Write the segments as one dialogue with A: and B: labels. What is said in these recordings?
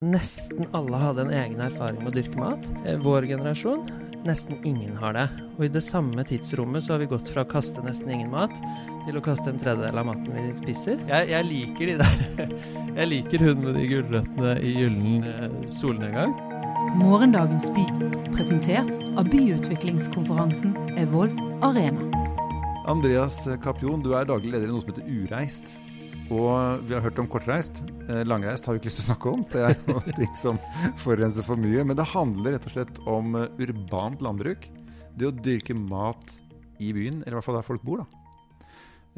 A: Nesten alle hadde en egen erfaring med å dyrke mat. Eh, Vår generasjon nesten ingen har det. Og i det samme tidsrommet så har vi gått fra å kaste nesten ingen mat til å kaste en tredjedel av maten vi spiser. Jeg, jeg liker de der Jeg liker hun med de gulrøttene i gyllen eh, solnedgang.
B: Morgendagens by, presentert av byutviklingskonferansen Evolv Arena.
C: Andreas Kapion, du er daglig leder i noe som heter Ureist. Og vi har hørt om kortreist. Eh, Langreist har vi ikke lyst til å snakke om. Det er jo ting som forurenser for mye. Men det handler rett og slett om eh, urbant landbruk. Det å dyrke mat i byen, eller i hvert fall der folk bor, da.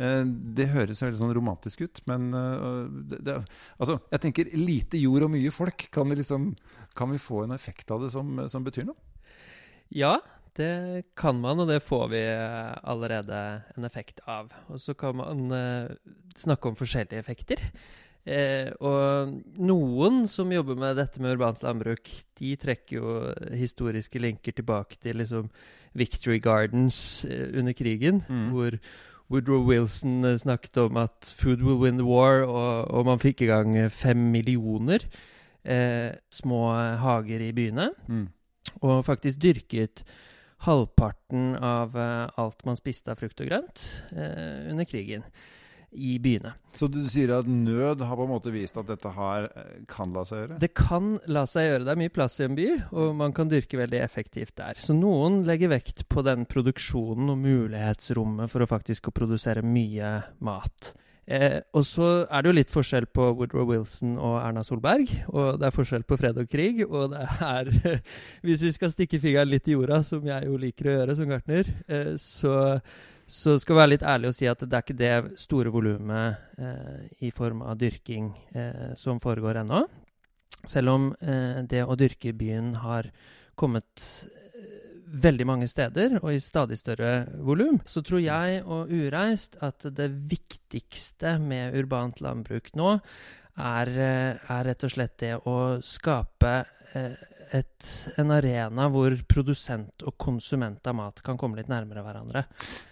C: Eh, Det høres veldig sånn romantisk ut, men det, det, altså, jeg tenker lite jord og mye folk. Kan, liksom, kan vi få en effekt av det som, som betyr noe?
A: Ja, det kan man, og det får vi eh, allerede en effekt av. Og så kan man eh, snakke om forskjellige effekter. Eh, og noen som jobber med dette med urbant landbruk, de trekker jo historiske linker tilbake til liksom Victory Gardens eh, under krigen,
C: Mm.
A: hvor Woodrow Wilson eh, snakket om at 'food will win the war', og, og man fikk i gang fem millioner eh, små hager i byene
C: Mm.
A: og faktisk dyrket halvparten av eh, alt man spiste av frukt og grønt eh, under krigen i byene.
C: Så du sier at nød har på en måte vist at dette her eh, kan la seg gjøre?
A: Det kan la seg gjøre. Det er mye plass i en by, og man kan dyrke veldig effektivt der. Så noen legger vekt på den produksjonen og mulighetsrommet for å faktisk å produsere mye mat. Eh, og så er det jo litt forskjell på Woodrow Wilson og Erna Solberg. Og det er forskjell på fred og krig. Og det er Hvis vi skal stikke fingeren litt i jorda, som jeg jo liker å gjøre som gartner, eh, så, så skal vi være litt ærlige og si at det er ikke det store volumet eh, i form av dyrking eh, som foregår ennå. Selv om eh, det å dyrke byen har kommet veldig mange steder og i stadig større volum, så tror jeg og Ureist at det viktigste med urbant landbruk nå er, eh, er rett og slett det å skape eh, et, en arena hvor produsent og konsument av mat kan komme litt nærmere hverandre.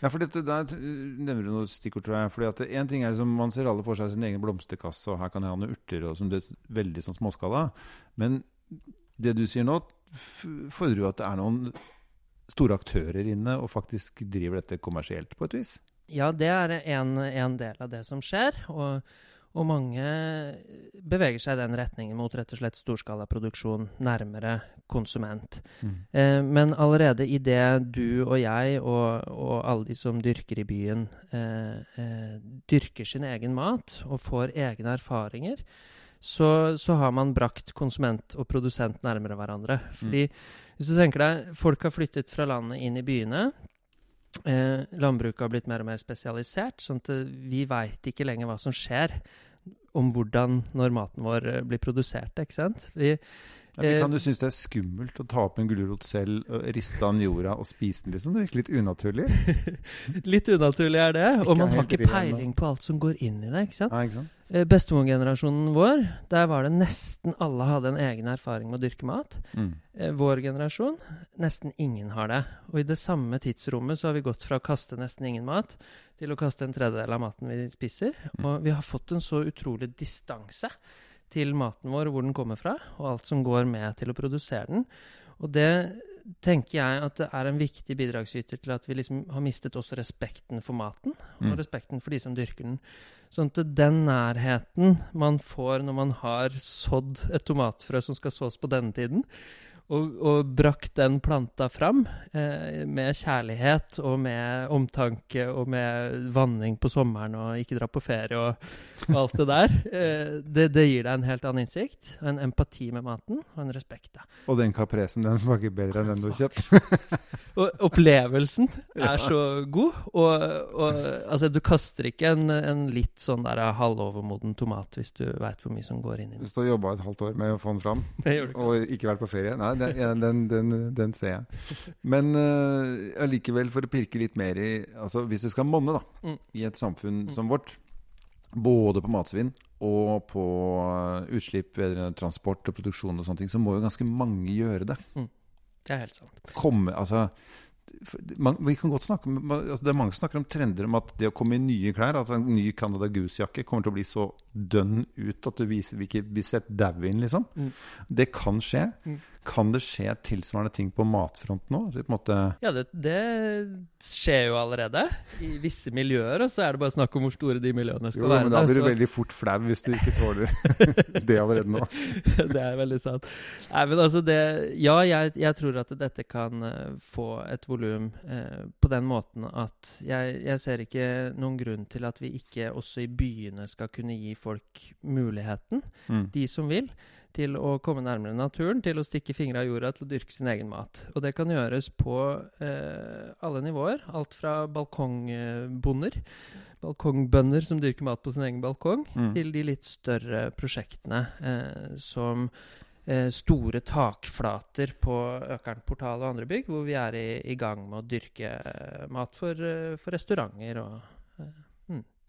C: Ja, for dette, Der nevner du noe stikkord, tror jeg. Fordi at en ting er som Man ser alle for seg sin egen blomsterkasse, og her kan jeg ha noen urter, og som det er veldig sånn småskala. Men det du sier nå, fordrer jo at det er noen store aktører inne og faktisk driver dette kommersielt, på et vis.
A: Ja, det er en, en del av det som skjer. Og, og mange beveger seg i den retningen mot rett og slett storskalaproduksjon nærmere konsument. Eh, men allerede i det du og jeg og, og alle de som dyrker i byen, eh, eh, dyrker sin egen mat og får egne erfaringer, så, så har man brakt konsument og produsent nærmere hverandre. Fordi hvis du tenker deg, folk har flyttet fra landet inn i byene. Eh, landbruket har blitt mer og mer spesialisert, sånn at eh, vi veit ikke lenger hva som skjer om hvordan når maten vår eh, blir produsert. ikke sant? Vi,
C: Ja, men
A: Eh,
C: kan du synes det er skummelt å ta opp en gulrot selv, og riste den jorda og spise den? liksom? Det virker litt unaturlig.
A: litt unaturlig er det, og man har ikke peiling på alt som går inn i det. ikke sant?
C: Ja, ikke sant?
A: Eh, Bestemorgenerasjonen vår, der var det nesten alle hadde en egen erfaring med å dyrke mat.
C: Mm.
A: Eh, Vår generasjon, nesten ingen har det. Og i det samme tidsrommet så har vi gått fra å kaste nesten ingen mat til å kaste en tredjedel av maten vi spiser.
C: Mm.
A: Og vi har fått en så utrolig distanse til maten vår, hvor den kommer fra, og alt som går med til å produsere den. Og det tenker jeg at det er en viktig bidragsyter til at vi liksom har mistet også respekten for maten,
C: Mm.
A: og respekten for de som dyrker den. Sånn at den nærheten man får når man har sådd et tomatfrø som skal sås på denne tiden, og, og brakt den planta fram eh, med kjærlighet og med omtanke og med vanning på sommeren og ikke dra på ferie og, og alt det der, eh, det, det gir deg en helt annen innsikt, og en empati med maten og en respekt. Da.
C: Og den kapresen, den smaker bedre enn den du har kjøpt.
A: Og opplevelsen er så god, og, og altså, du kaster ikke en, en litt sånn der halvovermoden tomat hvis du veit hvor mye som går inn i den.
C: Hvis du har jobba et halvt år med å få den fram, og ikke vært på ferie. Nei, den, ja, den, den, den ser jeg. Men allikevel, uh, for å pirke litt mer i altså Hvis det skal monne da,
A: Mm.
C: i et samfunn som vårt, både på matsvinn og på eh, utslipp vedrørende transport og produksjon og sånne ting, så må jo ganske mange gjøre det.
A: Det er helt sant.
C: Komme, altså man, vi kan godt snakke om, altså Det er mange som snakker om trender om at det å komme i nye klær, at en ny Canada Goose-jakke, kommer til å bli så dønn ut at du viser, vil ikke bli sett dau inn, liksom.
A: Mm.
C: Det kan skje.
A: Mm.
C: Kan det skje tilsvarende ting på matfronten måte,
A: Ja, det, det skjer jo allerede i visse miljøer, og så er det bare snakk om hvor store de miljøene skal
C: jo,
A: være.
C: men da blir du veldig fort flau hvis du ikke tåler det allerede nå.
A: det er veldig sant. Nei, men altså det Ja, jeg, jeg tror at dette kan eh, få et volum eh, på den måten at jeg, jeg ser ikke noen grunn til at vi ikke også i byene skal kunne gi folk muligheten,
C: Mm.
A: de som vil, til å komme nærmere naturen, til å stikke fingra i jorda, til å dyrke sin egen mat. Og det kan gjøres på eh, alle nivåer. Alt fra balkongbonder, balkongbønder som dyrker mat på sin egen balkong,
C: Mm.
A: til de litt større prosjektene eh, som eh, store takflater på Økern portal og andre bygg, hvor vi er i, i gang med å dyrke eh, mat for, eh, for restauranter og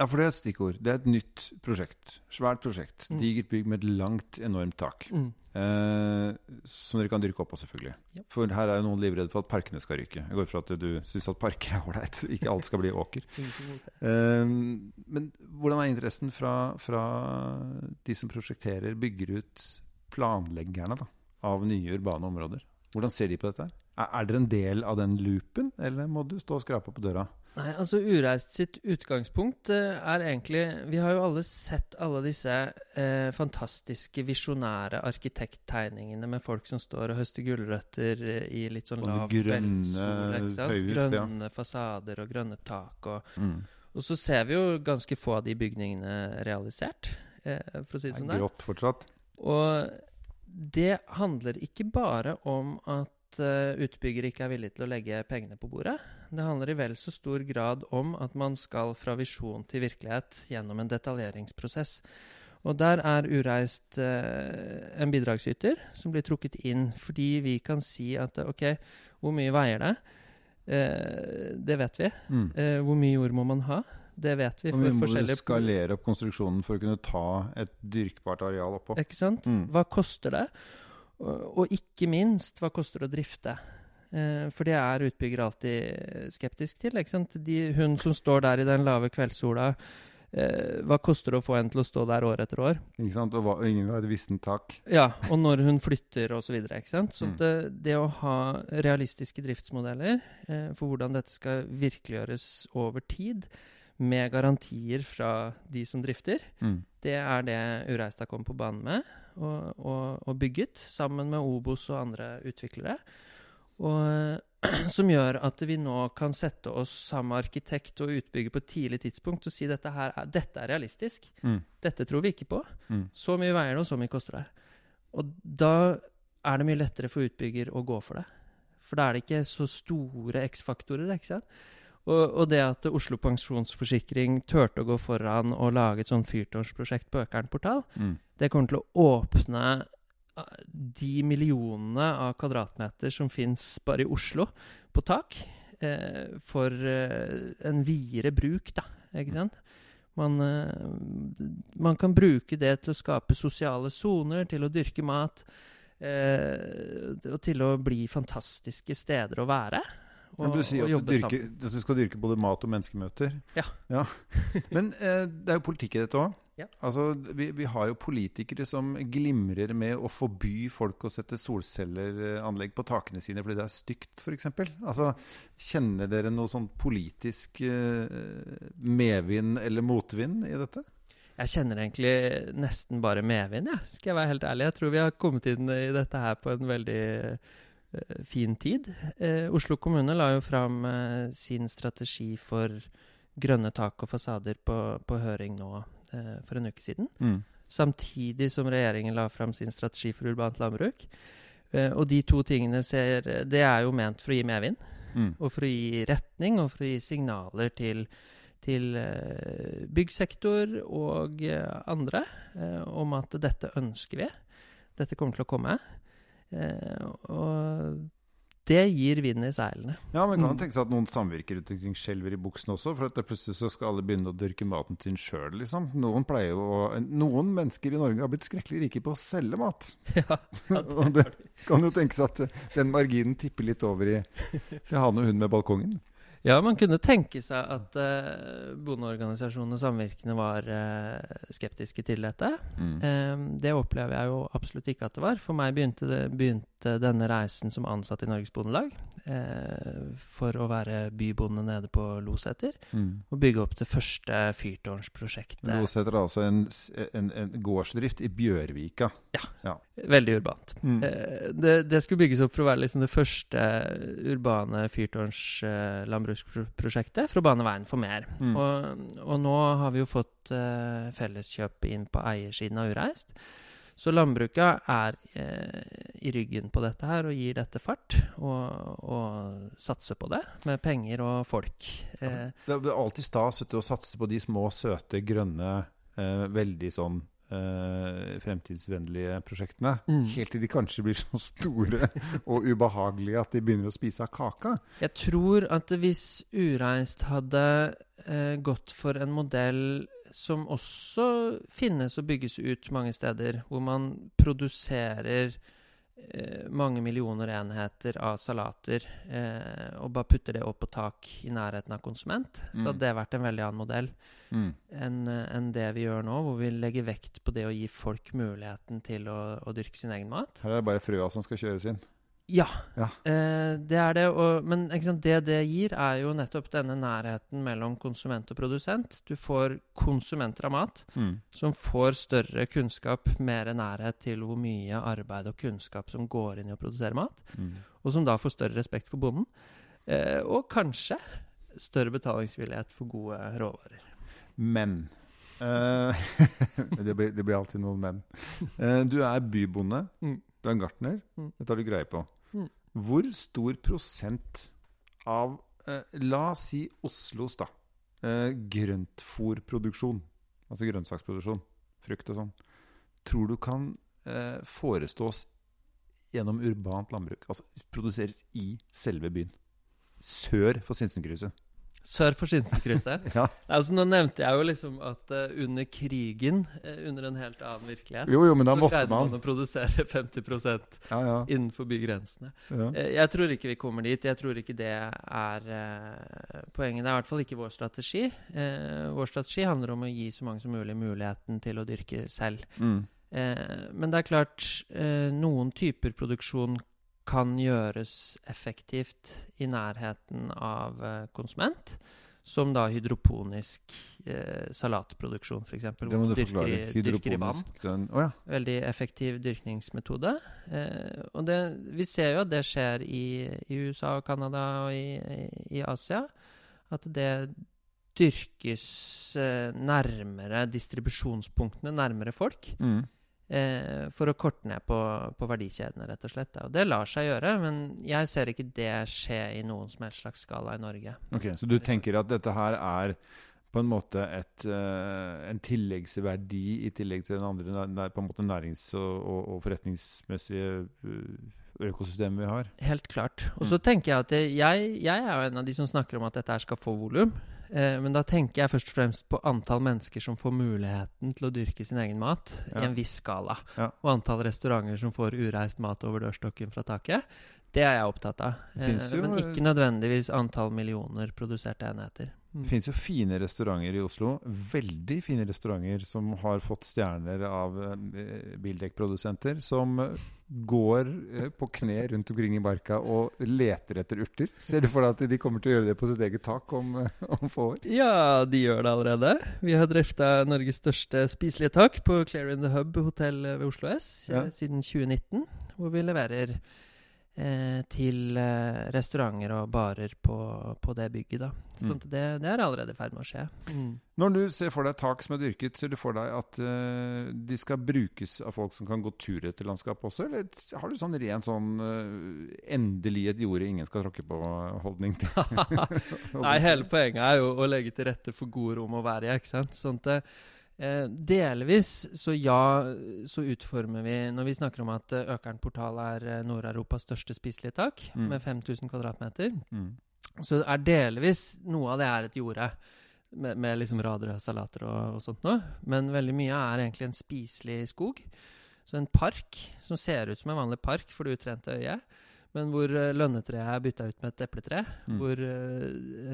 C: Ja, for det er et stikkord. Det er et nytt prosjekt. Svært prosjekt.
A: Mm.
C: Digert bygg med et langt, enormt tak.
A: mm.
C: Eh, som dere kan dyrke opp på, selvfølgelig.
A: Yep.
C: For her er jo noen livredde for at parkene skal ryke. Jeg går ut fra at du syns at parker er ålreit, ikke alt skal bli åker. Eh, men hvordan er interessen fra, fra de som prosjekterer, bygger ut, planleggerne da, av nye urbane områder? Hvordan ser de på dette? her? Er, er dere en del av den loopen, eller må du stå og skrape på døra?
A: Nei, altså Ureist sitt utgangspunkt eh, er egentlig Vi har jo alle sett alle disse eh, fantastiske visjonære arkitekttegningene med folk som står og høster gulrøtter eh, i litt sånn lav kveldssol.
C: Grønne ja.
A: Fasader og grønne tak. Og,
C: Mm.
A: og så ser vi jo ganske få av de bygningene realisert, eh, for å si
C: Det
A: det sånn.
C: er grått fortsatt.
A: Og det handler ikke bare om at uh, utbygger ikke er villig til å legge pengene på bordet. Det handler i vel så stor grad om at man skal fra visjon til virkelighet gjennom en detaljeringsprosess. Og der er Ureist eh, en bidragsyter som blir trukket inn fordi vi kan si at OK, hvor mye veier det? Eh, det vet vi.
C: Mm.
A: Eh, hvor mye jord må man ha? Det vet vi.
C: Og vi må
A: du
C: skalere opp konstruksjonen for å kunne ta et dyrkbart areal oppå.
A: Ikke sant?
C: Mm.
A: Hva koster det? Og, og ikke minst, hva koster det å drifte? Eh, for det er utbygger alltid skeptisk til. De, hun som står der i den lave kveldssola, eh, hva koster det å få en til å stå der år etter år?
C: Ikke sant? Og, hva, og ingen vil ha et vissent tak.
A: Ja, og når hun flytter osv. Så, videre, ikke sant? så
C: Mm.
A: det, det å ha realistiske driftsmodeller eh, for hvordan dette skal virkeliggjøres over tid, med garantier fra de som drifter,
C: Mm.
A: det er det Ureista kom på banen med og, og, og bygget, sammen med Obos og andre utviklere. Og, som gjør at vi nå kan sette oss sammen med arkitekt og utbygger på et tidlig tidspunkt og si dette her er, dette er realistisk.
C: Mm.
A: Dette tror vi ikke på.
C: Mm.
A: Så mye veier det, og så mye koster det. Og da er det mye lettere for utbygger å gå for det. For da er det ikke så store X-faktorer. ikke sant? Og, og det at Oslo Pensjonsforsikring turte å gå foran og lage et sånn fyrtårnsprosjekt på Økern portal,
C: Mm.
A: det kommer til å åpne de millionene av kvadratmeter som fins bare i Oslo på tak, eh, for eh, en videre bruk, da. Ikke sant? Man, eh, man kan bruke det til å skape sosiale soner, til å dyrke mat. Eh, og til å bli fantastiske steder å være. Og,
C: Men du sier at du, dyrker, at du skal dyrke både mat og menneskemøter.
A: Ja.
C: Men eh, det er jo politikk i dette òg.
A: Ja.
C: Altså, vi, vi har jo politikere som glimrer med å forby folk å sette solcelleranlegg på takene sine fordi det er stygt, f.eks. Altså, kjenner dere noe sånn politisk eh, medvind eller motvind i dette?
A: Jeg kjenner egentlig nesten bare medvind, ja. Skal jeg være helt ærlig. Jeg tror vi har kommet inn i dette her på en veldig eh, fin tid. Eh, Oslo kommune la jo fram eh, sin strategi for grønne tak og fasader på, på høring nå for en uke siden.
C: Mm.
A: Samtidig som regjeringen la fram sin strategi for urbant landbruk. Eh, og de to tingene ser Det er jo ment for å gi medvind.
C: Mm.
A: Og for å gi retning, og for å gi signaler til, til eh, byggsektor og eh, andre eh, om at dette ønsker vi. Dette kommer til å komme. Eh, og det gir vind i seilene.
C: Ja, men kan
A: Mm.
C: det tenke seg at noen samvirker rundt omkring skjelver i buksene også? For at det plutselig så skal alle begynne å dyrke maten sin sjøl, liksom. Noen å Noen mennesker i Norge har blitt skrekkelig rike på å selge mat.
A: ja, ja,
C: Og det kan jo tenkes at den marginen tipper litt over i det han og hun med balkongen.
A: Ja, man kunne tenke seg at uh, bondeorganisasjonene og samvirkene var uh, skeptiske til dette.
C: Mm.
A: Um, det opplever jeg jo absolutt ikke at det var. For meg begynte, det, begynte denne reisen som ansatt i Norges Bondelag uh, for å være bybonde nede på Loseter.
C: Mm.
A: Og bygge opp det første fyrtårnsprosjektet.
C: Loseter er altså en, en, en gårdsdrift i Bjørvika.
A: Veldig urbant.
C: Mm.
A: Det, det, skulle bygges opp for å være liksom det første urbane fyrtårnslandbruksprosjektet for å bane veien for mer.
C: Mm.
A: Og, og, nå har vi jo fått uh, felleskjøp inn på eiersiden av Ureist. Så landbruket er eh, i ryggen på dette her og gir dette fart. Og, og satser på det med penger og folk. Eh,
C: det er alltid stas å satse på de små, søte, grønne, eh, veldig sånn eh, fremtidsvennlige prosjektene.
A: Mm.
C: Helt til de kanskje blir så store og ubehagelige at de begynner å spise av kaka.
A: Jeg tror at hvis Ureist hadde uh, gått for en modell som også finnes og bygges ut mange steder, hvor man produserer mange millioner enheter av salater eh, og bare putter det opp på tak i nærheten av konsument, så
C: Mm.
A: hadde det vært en veldig annen modell
C: Mm.
A: enn en det vi gjør nå, hvor vi legger vekt på det å gi folk muligheten til å, å dyrke sin egen mat.
C: Her er det bare frøa som skal kjøres inn.
A: Ja,
C: Ja.
A: Eh, det er det. Og, men sant, det det gir, er jo nettopp denne nærheten mellom konsument og produsent. Du får konsumenter av mat
C: Mm.
A: som får større kunnskap, mer nærhet til hvor mye arbeid og kunnskap som går inn i å produsere mat,
C: Mm.
A: og som da får større respekt for bonden. Eh, og kanskje større betalingsvillighet for gode råvarer.
C: Men eh, det, blir, det blir alltid noen men. Eh, du er bybonde.
A: Mm.
C: Du er en gartner.
A: Mm.
C: Dette har du greie på. Hvor stor prosent av eh, La oss si Oslos da, eh, grøntfòrproduksjon, altså grønnsaksproduksjon, frukt og sånn, tror du kan eh, forestås gjennom urbant landbruk? Altså produseres i selve byen? Sør for Sinsenkrysset.
A: Sør for Sinsenkrysset.
C: Ja.
A: altså, nå nevnte jeg jo liksom at uh, under krigen, uh, under en helt annen virkelighet,
C: Jo, jo, men da
A: så greide man
C: man.
A: å produsere 50
C: Ja, ja.
A: innenfor bygrensene.
C: ja.
A: Uh, Jeg tror ikke vi kommer dit. Jeg tror ikke det er poenget. Det er i hvert fall ikke vår strategi. Vår strategi handler om å gi så mange som mulig muligheten til å dyrke selv.
C: Mm.
A: Men det er klart, noen typer produksjon kan gjøres effektivt i nærheten av eh, konsument. Som da hydroponisk eh, salatproduksjon, f.eks. Hvor man dyrker, dyrker i vann.
C: Hydroponisk. Den, oh ja.
A: Veldig effektiv dyrkningsmetode. Eh, og det, vi ser jo at det skjer i, i USA og Canada og i, i, i Asia. At det dyrkes eh, nærmere distribusjonspunktene, nærmere folk.
C: Mm.
A: Eh, for å korte ned på, på verdikjedene, rett og slett. Og det lar seg gjøre, men jeg ser ikke det skje i noen som helst slags skala i Norge.
C: Ok, Så du tenker at dette her er på en måte et, eh, en tilleggsverdi i tillegg til den andre på en måte nærings- og, og, og forretningsmessige eh, økosystemet vi har?
A: Helt klart. Og så tenker jeg at jeg, jeg er en av de som snakker om at dette her skal få volum. Eh, men da tenker jeg først og fremst på antall mennesker som får muligheten til å dyrke sin egen mat
C: Ja.
A: i en viss skala.
C: Ja.
A: Og antall restauranter som får ureist mat over dørstokken fra taket. Det er jeg opptatt av. Eh,
C: jo-
A: men ikke nødvendigvis antall millioner produserte enheter. Mm.
C: Det finnes jo fine restauranter i Oslo. Veldig fine restauranter som har fått stjerner av eh, bildekkprodusenter. Som eh, går på kne rundt omkring i barka og leter etter urter. Ser du for deg at de kommer til å gjøre det på sitt eget tak om, om få år?
A: Ja, de gjør det allerede. Vi har drifta Norges største spiselige tak på Claire in the Hub hotell ved Oslo S
C: Ja.
A: siden 2019. Hvor vi leverer til eh, restauranter og barer på, på det bygget. da. Så
C: Mm.
A: det, det er allerede i ferd med å skje. Mm.
C: Når du ser for deg tak som er dyrket, ser du for deg at eh, de skal brukes av folk som kan gå tur etter landskapet også? Eller har du sånn ren sånn eh, endelig et jorde ingen skal tråkke på-holdning til?
A: Nei, hele poenget er jo å legge til rette for gode rom å være i. ikke sant? Sånn at eh, Delvis, så ja, så utformer vi Når vi snakker om at eh, Økern portal er eh, Nord-Europas største spiselige tak,
C: Mm.
A: med 5000 kvadratmeter,
C: Mm.
A: så er delvis noe av det er et jorde. Med, med liksom rader av salater og, og sånt noe. Men veldig mye er egentlig en spiselig skog. Så en park som ser ut som en vanlig park for det utrente øyet. men hvor eh, lønnetreet er bytta ut med et epletre.
C: Mm.
A: Hvor eh,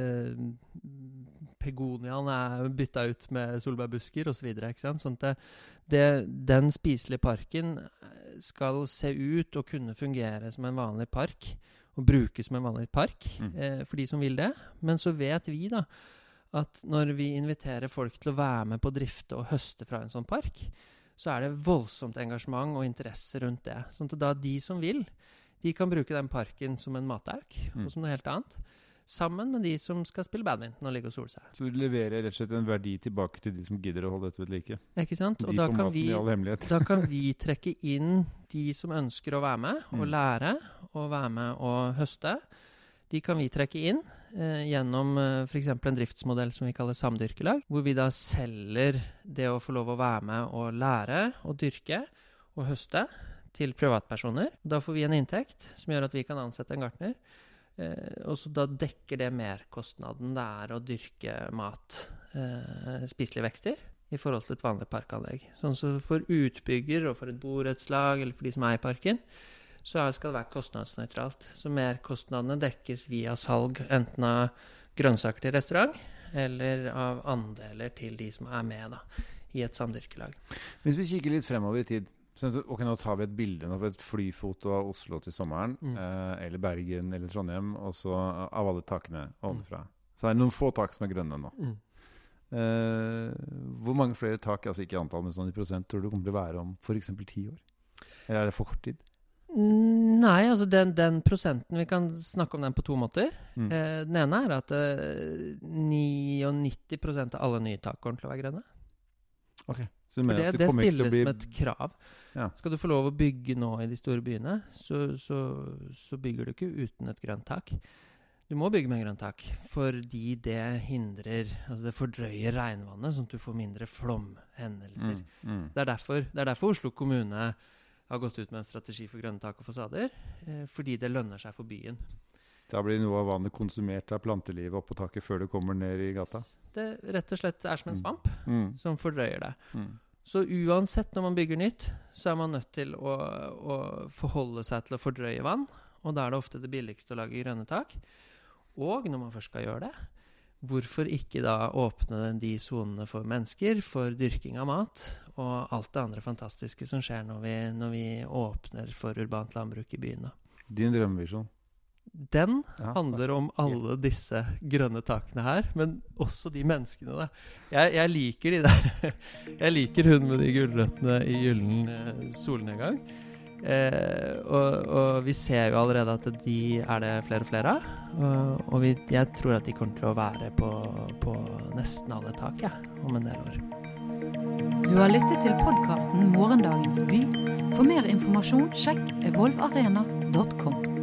A: eh, pegoniaen er bytta ut med solbærbusker osv. Så sånn at det, det, den spiselige parken skal se ut og kunne fungere som en vanlig park. Og brukes som en vanlig park
C: Mm.
A: eh, for de som vil det. Men så vet vi da at når vi inviterer folk til å være med på å drifte og høste fra en sånn park, så er det voldsomt engasjement og interesse rundt det. Sånn at da de som vil, de kan bruke den parken som en matauk
C: Mm.
A: og som noe helt annet. Sammen med de som skal spille badminton og ligge og sole seg.
C: Så du leverer rett og slett en verdi tilbake til de som gidder å holde dette ved like?
A: Ikke sant? Og da kan, vi, da kan vi trekke inn de som ønsker å være med og
C: Mm.
A: lære og være med og høste. De kan vi trekke inn eh, gjennom eh, f.eks. en driftsmodell som vi kaller samdyrkelag, hvor vi da selger det å få lov å være med og lære og dyrke og høste til privatpersoner. Da får vi en inntekt som gjør at vi kan ansette en gartner. Eh, og så da dekker det merkostnaden det er å dyrke mat, eh, spiselige vekster, i forhold til et vanlig parkanlegg. Sånn så for utbygger og for et borettslag eller for de som er i parken, så skal det være kostnadsnøytralt. Så merkostnadene dekkes via salg enten av grønnsaker til restaurant eller av andeler til de som er med da, i et samdyrkelag.
C: Hvis vi kikker litt fremover i tid at, ok, Nå tar vi et bilde av et flyfoto av Oslo til sommeren.
A: Mm.
C: Eh, eller Bergen eller Trondheim. Og så av alle takene ovenfra. Så er det noen få tak som er grønne nå. Eh, hvor mange flere tak, altså ikke antall, men sånn i prosent, tror du kommer til å være om f.eks. ti år? Eller er det for kort tid?
A: Mm, Nei, altså den, den prosenten Vi kan snakke om den på to måter.
C: Mm.
A: Eh, den ene er at eh, 99 av alle nye tak kommer til å være grønne.
C: Ok, Så
A: det, det
C: å
A: stilles
C: bli
A: som et krav.
C: Ja.
A: Skal du få lov å bygge nå i de store byene, så, så, så bygger du ikke uten et grønt tak. Du må bygge med grønt tak fordi det hindrer Altså det fordrøyer regnvannet, sånn at du får mindre flomhendelser.
C: mm, mm.
A: Det, er derfor, det er derfor Oslo kommune har gått ut med en strategi for grønne tak og fasader. Eh, fordi det lønner seg for byen.
C: Da blir noe av vannet konsumert av plantelivet oppå taket før det kommer ned i gata.
A: Det rett og slett er som en
C: Mm.
A: svamp
C: Mm.
A: som fordrøyer det. Så uansett når man bygger nytt, så er man nødt til å, å forholde seg til å fordrøye vann. Og da er det ofte det billigste å lage grønne tak. Og når man først skal gjøre det, hvorfor ikke da åpne de sonene for mennesker, for dyrking av mat, og alt det andre fantastiske som skjer når vi, når vi åpner for urbant landbruk i byene.
C: Din drømmevisjon.
A: Den
C: Ja.
A: handler om alle disse grønne takene her, men også de menneskene. Da. Jeg, jeg liker de der Jeg liker hun med de gulrøttene i gyllen eh, solnedgang. Eh, og, og vi ser jo allerede at de er det flere og flere av. Og, og vi, jeg tror at de kommer til å være på, på nesten alle tak ja, om en del år.
B: Du har lyttet til podkasten Morgendagens by. For mer informasjon, sjekk evolvarena.com.